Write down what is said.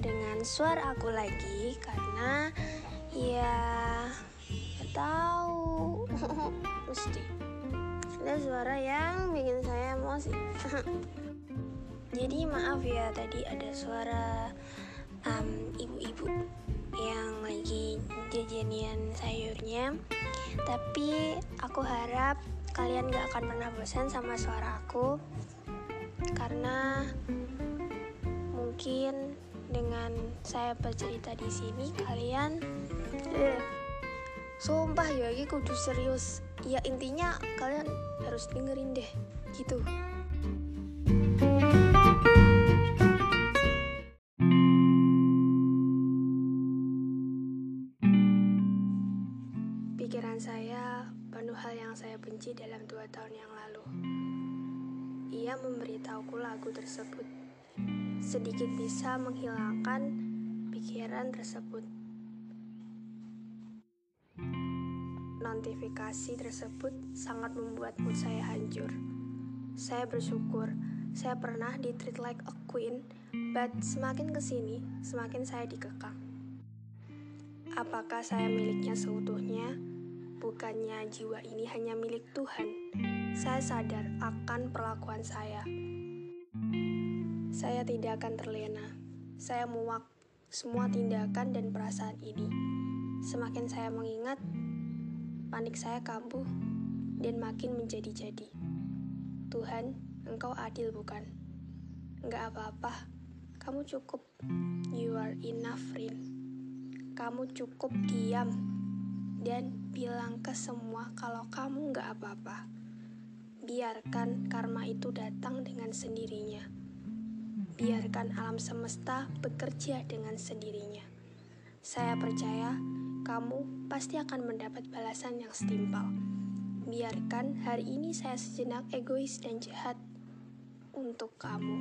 dengan suara aku lagi karena ya nggak tahu mesti ada suara yang bikin saya emosi. Jadi maaf ya tadi ada suara um, ibu-ibu yang lagi jajanian sayurnya. Tapi aku harap kalian gak akan pernah bosan sama suara aku karena mungkin dengan saya bercerita di sini kalian eh, sumpah ya ini kudu serius. Ya intinya kalian harus dengerin deh gitu. Pikiran saya penuh hal yang saya benci dalam dua tahun yang lalu. Ia memberitahuku lagu tersebut sedikit bisa menghilangkan pikiran tersebut. Notifikasi tersebut sangat membuat mood saya hancur. Saya bersyukur saya pernah di treat like a queen, but semakin ke sini, semakin saya dikekang. Apakah saya miliknya seutuhnya? Bukannya jiwa ini hanya milik Tuhan. Saya sadar akan perlakuan saya. Saya tidak akan terlena. Saya muak semua tindakan dan perasaan ini. Semakin saya mengingat, panik saya kambuh dan makin menjadi-jadi. Tuhan, Engkau adil bukan? Enggak apa-apa, kamu cukup. You are enough, Rin. Kamu cukup diam dan bilang ke semua kalau kamu enggak apa-apa. Biarkan karma itu datang dengan sendirinya biarkan alam semesta bekerja dengan sendirinya. Saya percaya kamu pasti akan mendapat balasan yang setimpal. Biarkan hari ini saya sejenak egois dan jahat untuk kamu.